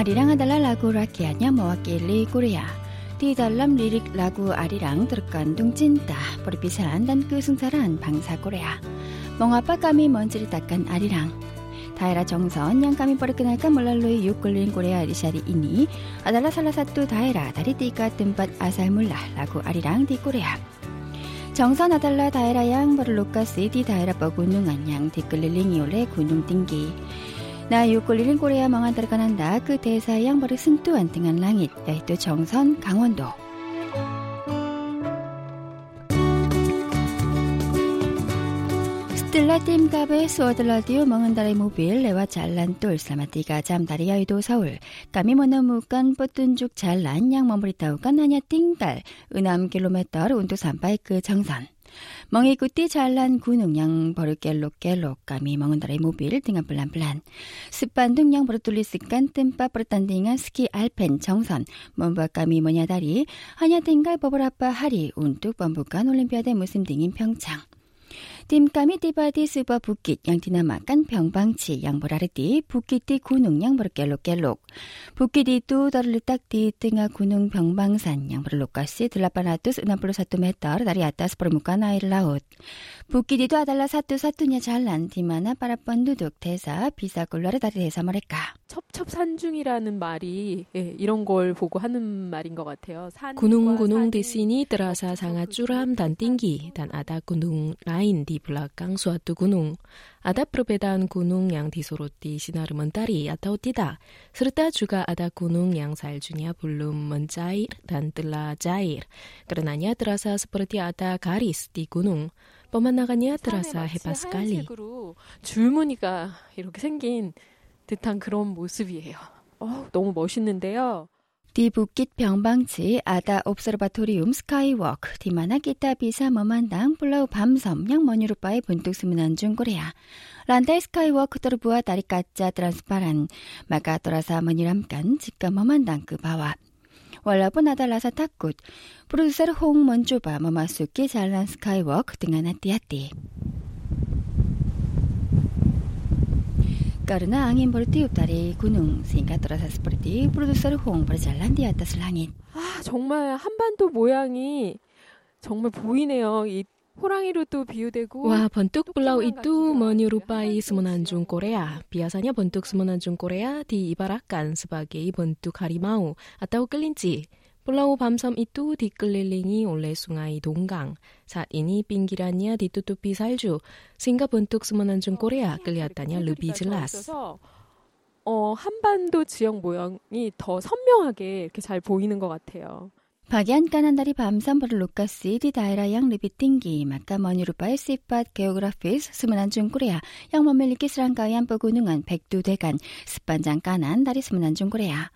Arirang adalah lagu rakyatnya mewakili Korea. Di dalam lirik lagu Arirang terkandung cinta, perpisahan, dan kesengsaraan bangsa Korea. Mengapa kami menceritakan Arirang? Daerah Jongson yang kami perkenalkan melalui Yukulin Korea Risari ini adalah salah satu daerah dari tiga tempat asal mula lagu Arirang di Korea. Jongson adalah daerah yang berlokasi di daerah pegunungan yang dikelilingi oleh gunung tinggi. 나 육골리는 꼬레야 망한따라가 난다 그 대사의 양벌의 승뚜 안등한 랑잇 야이또 정선 강원도 스텔라 팀임갑의 스워들라디오 멍은다리 모빌 레와 잘란 똘일사마티가 잠다리 야의도 서울 까미 모나 무간 뻗든죽 잘란 양 머무리 타우간 나냐 띵달 은암 킬로메터 운도 산바이크 그 정선 멍이꾸띠 잘난 군응냥 버릇갤록 갤록 까미 멍은다리 모빌 등한 블란블란 습판등냥 버릇둘리 스깐 뜸빠 버릇단딩한 스키 알펜 정선 먼바 까미 뭐냐 다리 하냐 땡갈 버블아빠 하리 운뚝 범부간 올림피아대 무슨 등인 평창 딤까미 디바디 스바 북깃 양티나마 깐 병방치 양보라르디 북깃디 군웅 양보르 깰록 깰록 북깃디 또 더르르 딱디 띵아 군웅 병방산 양보르 로까시 들라빠나투스 은함블로 사투메따르 다리 아따스 프로무카 나일라웃 북깃디도 아달라 사투 사투냐 잘난 디마나 빠라뻔 두둑 대사 비사굴러르 다리 대사 말했까 첩첩산중이라는 말이 예, 이런 걸 보고 하는 말인 것 같아요. 군웅군웅 디시니 드라사 상아 쭈람 단 띵기 단 아다 군웅 라인 디 belak kang suatu gunung. Ada perbedaan gunung yang disoroti sinar mentari atau tidak, serta juga ada gunung yang saljunya belum mencair dan telah cair. Karenanya terasa seperti ada garis di gunung. 뻔만나가니아 들어서 해봐 스칼리. 줄무늬가 이렇게 생긴 듯한 그런 모습이에요. 어, 너무 멋있는데요. 디 북깃 병방지 아다 옵서바토리움 스카이워크 디마나 기타 비사 머만당 블라우 밤섬 양머니루빠의 분뚝 스문한 중고래야 란다이 스카이워크 더르부와 다리 까짜 트란스파란 마가 돌아사 머니람깐 직가 머만당 그 바와 월라보 나달라사 탁굿 프로듀서 홍 먼조바 머마수기 잘란 스카이워크 등하나 띠아띠 Karena angin bertiup dari gunung sehingga terasa seperti produser Hong berjalan di atas langit. 아, 정말 한반도 모양이 정말 보이네요. 이 호랑이로도 비유되고 와 번뜩 블라우 이뚜 머니 루파이 스모난 중 코레아 비아사냐 번뜩 스모난 중 코레아 디 이바라칸 스바게이 번뜩 가리마우 아따오 끌린지 올라오 밤섬 이뚜 디끌릴링이 올레 숭아이 동강 사이니 빙기라니아 디뚜뚜피 살주 싱가 번뜩 스모난 중 꼬레야 끌렸다냐 르비질라스 어 한반도 지역 모형이 더 선명하게 이렇게 잘 보이는 것 같아요. 박얀까한 다리 밤산 버를 로카스 디 다이라 양 리비팅기 마까 머니루 바이스 이팟 게오그라피스 스문한 중 꾸레야 양 머멜리 끼스랑 가위안 뻐구능한 백두대간 스판장 까난 다리 스문한 중 꾸레야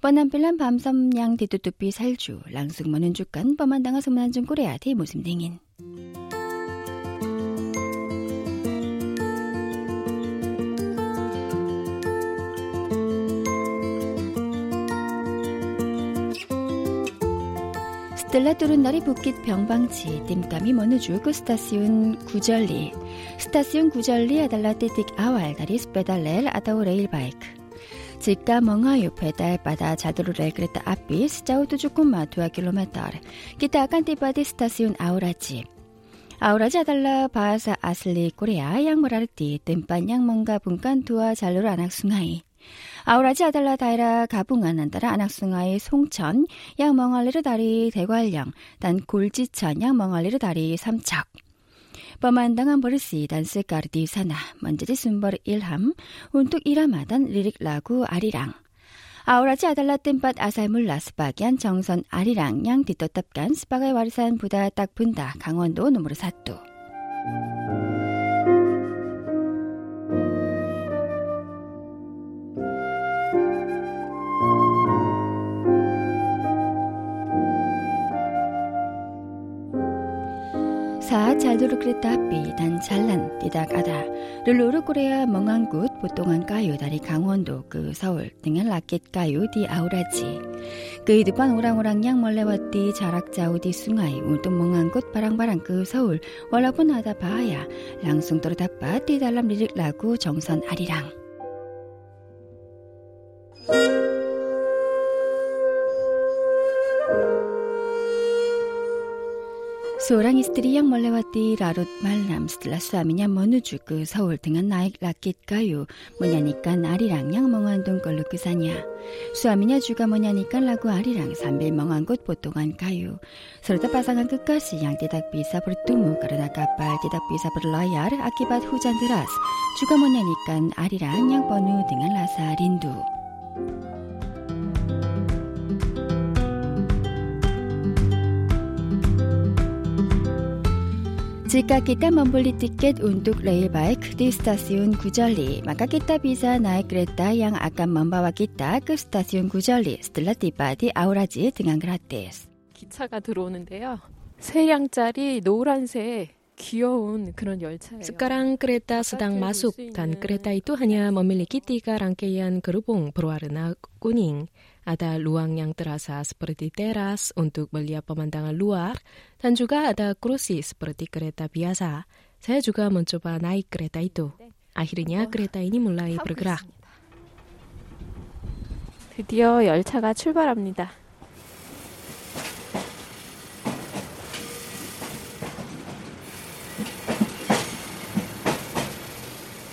뻔한 빌란 밤섬 양 디뚜뚜삐 살주 랑숙머는 주간 뻔만 당하 스문한 중 꾸레야 디 모습 댕인 들라뚜른 날이 북깃 병방치 뜸감이 머느 주그 스타시운 구절리 스타시운 구절리 아달라티틱 아왈 다리 스페달렐 아다오레일 바이크 직가 멍하 옆에 달바다 자두르를 그랬다 앞비 스자우도 조금 마두아 킬로미터 기타 아칸티바디 스타시운 아우라지 아우라지 아달라 바사 아슬리 코레아 양무라르티 뜸반 양멍가 분간 두아 잘루르 안악숭하이 아우라지 아달라 다이라 가붕 안난따라 안악숭아의 송천 양멍알리르 다리 대관령 단 골지천 양멍알리르 다리 삼척 범한당한 버릇이 단스까르디 사나 먼저지 순벌 일함 운뚝 일함하단 리릭 라구 아리랑 아우라지 아달라 뜸밭 아살물 라스바기안 정선 아리랑 양 뒤떠답간 스파가의 와리산 부다 딱 분다 강원도 노무르 사또 자, 잘도르 그랬다 삐, 단, 잘난, 띠다, 까다. 룰루르 꼬레야 멍한 굿, 보통한 까요, 다리 강원도, 그, 서울, 등은 라켓 까요, 디, 아우라지. 그, 이득반 오랑오랑 양 멀레 왔디, 자락자우, 디, 숭아이, 울동 멍한 굿, 바랑바랑, 그, 서울, 월라분 하다 바하야 랑숭 떨어다 빠, 띠달람 리릭 라구, 정선 아리랑. Seorang istri yang melewati larut malam setelah suaminya menuju ke Seoul dengan naik rakit kayu menyanyikan arirang yang mengandung keluh kesannya. Suaminya juga menyanyikan lagu arirang sambil mengangkut potongan kayu. Serta pasangan kekasih yang tidak bisa bertemu karena kapal tidak bisa berlayar akibat hujan deras juga menyanyikan arirang yang penuh dengan rasa rindu. Jika kita membeli tiket untuk rail bike di stasiun Gujoli, maka kita bisa naik kereta yang akan membawa kita ke stasiun Gujoli setelah tiba di Auraji dengan gratis. 기차가 들어오는데요. 세 량짜리 노란색 Sekarang kereta sedang masuk dan kereta itu hanya memiliki tiga rangkaian gerbong berwarna kuning. Ada ruang yang terasa seperti teras untuk melihat pemandangan luar, dan juga ada kursi seperti kereta biasa. Saya juga mencoba naik kereta itu. Akhirnya kereta ini mulai bergerak. 드디어 열차가 출발합니다.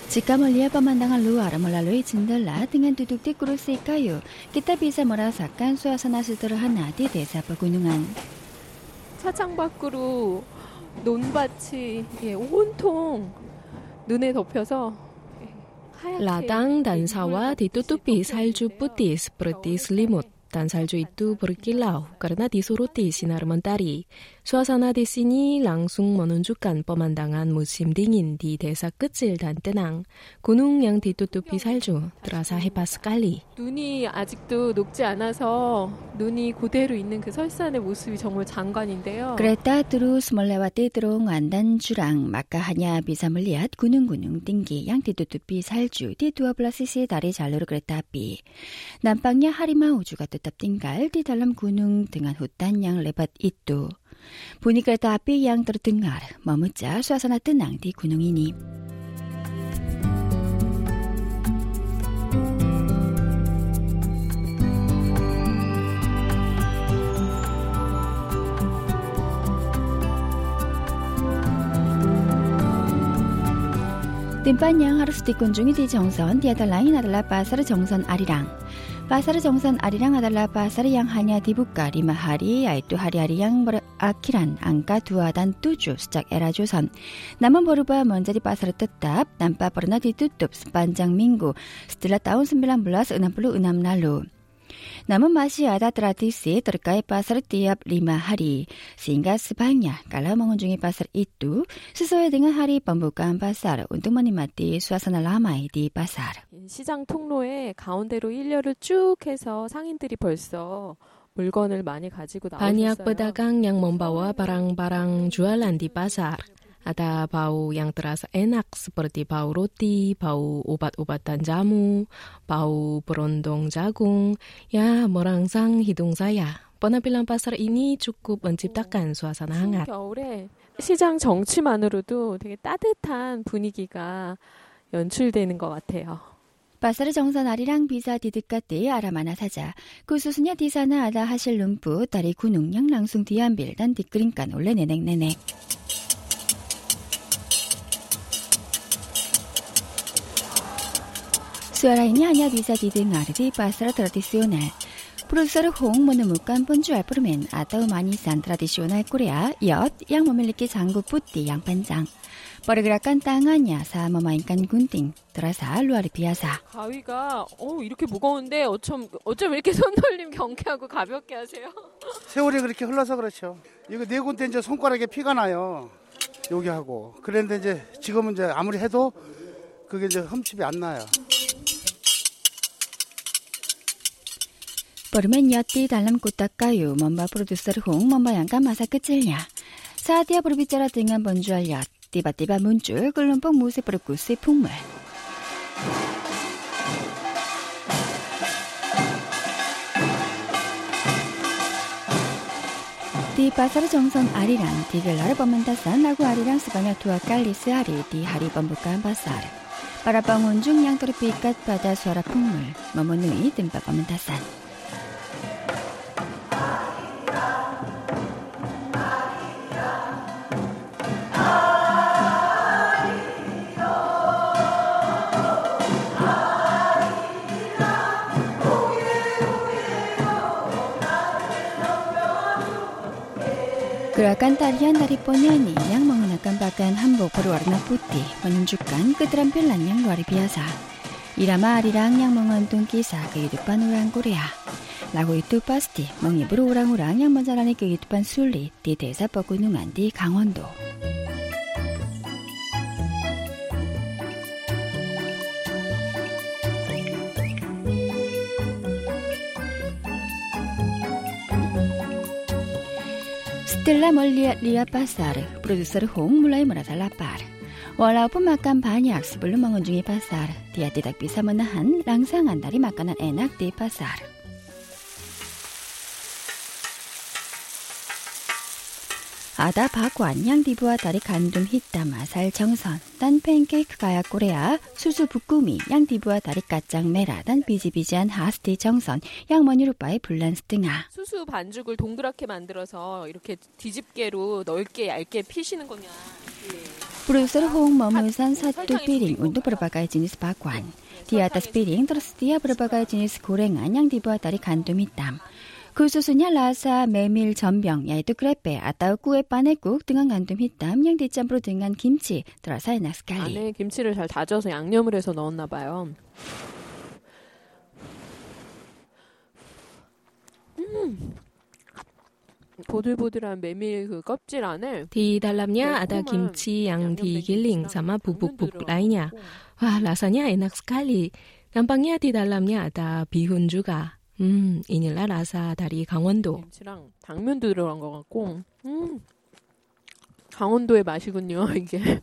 Jika melihat pemandangan luar melalui jendela dengan duduk di kursi kayu, kita bisa merasakan suasana sederhana di desa pegunungan. 차창 밖으로 논밭이 예, 온통 눈에 덮여서 Ladang dan sawah ditutupi salju putih seperti selimut dan salju itu berkilau karena disuruti sinar mentari. 추어서나 디시니 랑숭 머눈 주간 뻔한 당한 무심 딩인 디 대사 끝을 단뜨낭 군웅 양 디뚜뚜피 살주 드라사 해바스 깔리 눈이 아직도 녹지 않아서 눈이 그대로 있는 그 설산의 모습이 정말 장관인데요. 그랬다 드루 스몰레와 띠드롱 안단주랑 마카하냐 비사물리앗 군웅 군웅 띵기 양 디뚜뚜피 살주 디두아블라시시의 다리 잘로르 그랬다 비 남방야 하리마 우주가 뜻답 띵갈 디달람 군웅 등한 후딴 양 레밭 이뚜 보니까 tapi yang terdengar 머뭇자 suasana tenang di gunung ini. 뜸빤양 하루스티 군중이 디 정선 디아달랑이 나달라 바사르 정선 아리랑 Pasar Jongsan Arirang adalah pasar yang hanya dibuka lima hari, yaitu hari-hari yang berakhiran angka 2 dan 7 sejak era Joseon. Namun berubah menjadi pasar tetap tanpa pernah ditutup sepanjang minggu setelah tahun 1966 lalu. Namun masih ada tradisi terkait pasar tiap lima hari, sehingga sebaiknya kalau mengunjungi pasar itu sesuai dengan hari pembukaan pasar untuk menikmati suasana ramai di pasar. 시장 통로에 가운데로 일렬을 쭉 해서 상인들이 벌써 Banyak pedagang yang membawa barang-barang jualan di pasar. Ada bau yang terasa enak seperti bau roti, bau obat-obatan jamu, bau berondong jagung. Ya, merangsang hidung saya. 버나빌란 바살 이니 축구 원집닦한 수아사나 항아. 겨울에 시장 정치만으로도 되게 따뜻한 분위기가 연출되는 것 같아요. 바사르 정선 아리랑 비자 디드까띠 아라마나 사자 구수수냐 그 디사나 아다 하실 룸프 다리 군웅냥 랑숭 디안빌 단 디끄린깐 올레 네넥네넥 수아라인이 아냐 비 a 디 a 아르디 바스라 i 라디 r 오 i pasar 프로듀서를 호응문을 묵간본주 알프르멘 아따우마니 산 트라디쇼널 코리아 엿 양모밀리키 장구 뿌띠 양반장 버르그라깐 땅아냐 사마마인깐 군띵 드라사 루아르 비아사 가위가 어 이렇게 무거운데 어쩜 어쩜 이렇게 손놀림 경쾌하고 가볍게 하세요? 세월이 그렇게 흘러서 그렇죠. 이거 네군데 이제 손가락에 피가 나요. 여기 하고 그랬는데 이제 지금은 이제 아무리 해도 그게 이제 흠집이 안 나요. bermain yati dalam kotak kayu membuat produser Hong membayangkan masa kecilnya. Saat dia berbicara dengan penjual yat, tiba-tiba muncul kelompok musik perkusi punggul. Di pasar Jongson Ariran, digelar pementasan lagu Ariran sebanyak dua kali sehari di hari pembukaan pasar. Para pengunjung yang terpikat pada suara punggul memenuhi tempat pementasan. Gerakan tarian dari penyanyi yang menggunakan pakaian hanbok berwarna putih menunjukkan keterampilan yang luar biasa. Irama Arirang yang mengandung kisah kehidupan orang Korea. Lagu itu pasti menghibur orang-orang yang menjalani kehidupan sulit di desa pegunungan di Gangwon-do. Setelah melihat-lihat pasar, produser Hong mulai merasa lapar. Walaupun makan banyak sebelum mengunjungi pasar, dia tidak bisa menahan langsangan dari makanan enak di pasar. 아다 바고 안양 디부와 다리 간둠 히따 마살 정선 난 팬케이크 가야 꼬레야 수수 부꾸미양 디부와 다리 까짱 메라 난 비지비지한 하스티 정선 양 머니루빠의 불란스 등아 수수 반죽을 동그랗게 만들어서 이렇게 뒤집개로 넓게 얇게 피시는 거냐 프로듀 홍머무산 사뚜 삐링 운동 프로바가의 지니스 박관 디아따스 삐링 트러스 디아 프로바가의 지니스 고랭 안양 디부와 다리 간둠 히땀 그수수냐 라사 메밀 전병 야이도 크레페 아따우 꾸에 빠네국 등한 간둠 히땀 양대짬으로 등한 김치 들어서 나스카이 안에 김치를 잘 다져서 양념을 해서 넣었나 봐요. 음! 보들보들한 메밀 그 껍질 안에 디 달람냐 아다 김치 양디 길링 삼아 부북북 라이냐 와 라사냐 에낙스칼리 남방야 디 달람냐 아다 비훈주가 음, 이닐랄 아사 다리 강원도. 김치랑 당면도 들어간 것 같고, 음, 강원도의 맛이군요, 이게.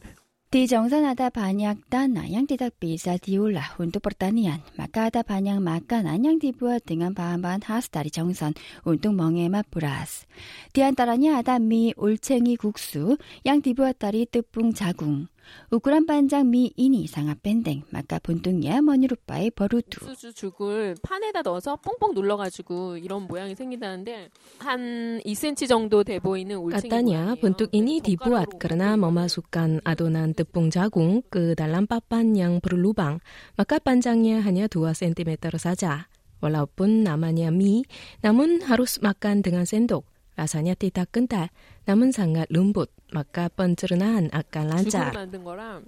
d 정산하다 반약 단 안양 디닥 비사 디올라 운도 버타니안 마카다 반약 마칸 안양 디부와 등한 반반 하스다리 정산 운동 멍에 맛브라스 디안따라냐 아다미 올챙이 국수 양 디부와 따리 뜻붕 자궁 우크란 반장 미 이니 상아 밴댕 마카 본둥이야 머니루빠의 버루두 수주 죽을 판에다 넣어서 뽕뽕 눌러가지고 이런 모양이 생긴다는데 한 2cm 정도 돼 보이는 올챙이 본뚝이니 dibuat karena memasukkan adonan tepung jagung ke dalam papan yang berlubang maka panjangnya hanya 2 cm saja walaupun namanya mie namun harus makan dengan sendok 라사냐 띠다 끈다 남은 상가 룸봇 막가 번츠르난 아까 란자 만든 거랑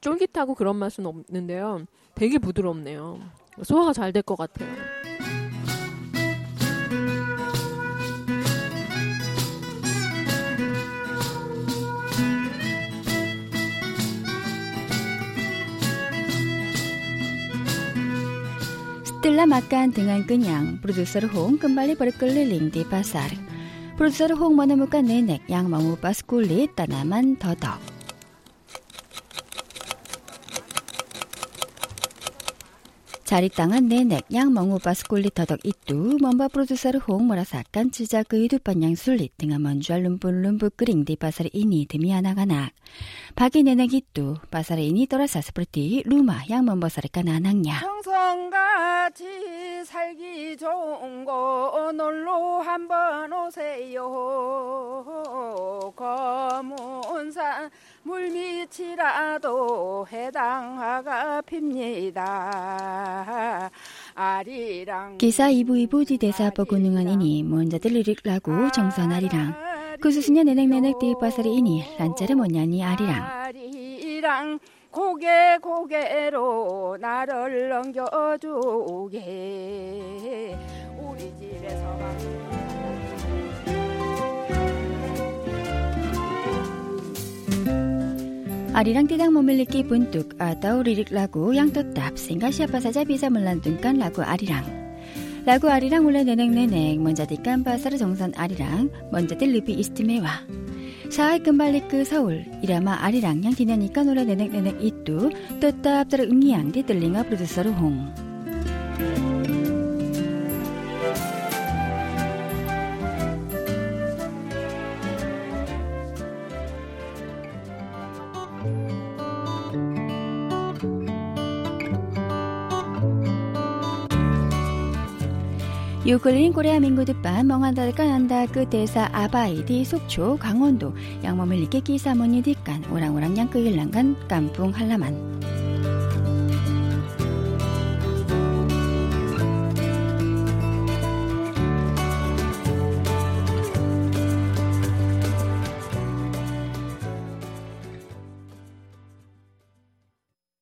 쫄깃하고 그런 맛은 없는데요. 되게 부드럽네요. 소화가 잘 될 것 같아요. Setelah makan dengan kenyang, produser Hong kembali berkeliling di pasar. Produser Hong menemukan nenek yang mengupas kulit tanaman totok. 자립당한 내넥 양멍 오빠 스콜리 터덕 이뚜 먼바 프로듀서르 홍 모라사깐 지자 그 이두반양 술리 등아 먼주알 룸분 룸부 끄링디 바사리 이니 드미 아나가나 박이 내넥 이뚜 바사리 이니 떠라사스프리티 루마 양먼버사리까 나낭냐 평성같이 살기 좋은 곳 놀러 한번 오세요 검은산 풀밑이라도 해당화가 핍니다. 아리랑 기사 이부이부 뒤대사 버구능한이니 먼저 들리릭라고 정선아리랑 그 수수냐 내넥내넥 띠빠사리이니 란짜르 뭐냐니 아리랑 고개 고개로 나를 넘겨주게 우리 집에서 아리랑 띠당 몸을 느끼 분뚝 아따오 리릭 라고 양떡답 생가 시아파사자 비사 물란둔깐 라고 아리랑 라고 아리랑 올라 내냉 내냉 먼저 디깐 바사르 정선 아리랑 먼저 딜 리피 이스트메와 사이 금발리크 서울 이라마 아리랑 양 디나니까 노래 내냉 내냉 이뚜 뜻답 따르 응이양 디들링아 프로듀서로 홍 유클린 코레아 민구드반 멍한다를 까난다 그 대사 아바이디 속초 강원도 양모밀 이깨끼 사모니 디깐 오랑오랑 양끄일랑간 깐풍 한라만